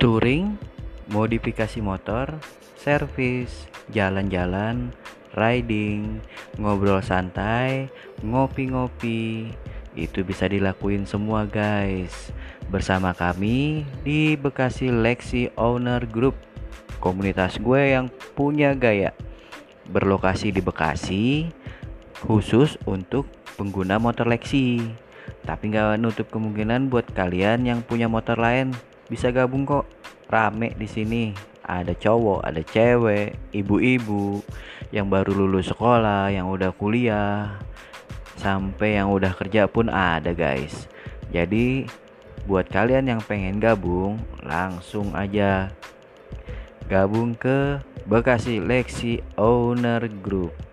touring, modifikasi motor, servis, jalan-jalan, riding, ngobrol santai, ngopi-ngopi. Itu bisa dilakuin semua, guys. Bersama kami di Bekasi Lexi Owner Group, komunitas gue yang punya gaya. Berlokasi di Bekasi, khusus untuk pengguna motor Lexi. Tapi nggak nutup kemungkinan buat kalian yang punya motor lain bisa gabung kok. Rame di sini. Ada cowok, ada cewek, ibu-ibu yang baru lulus sekolah, yang udah kuliah, sampai yang udah kerja pun ada, guys. Jadi, buat kalian yang pengen gabung, langsung aja gabung ke Bekasi Lexi Owner Group.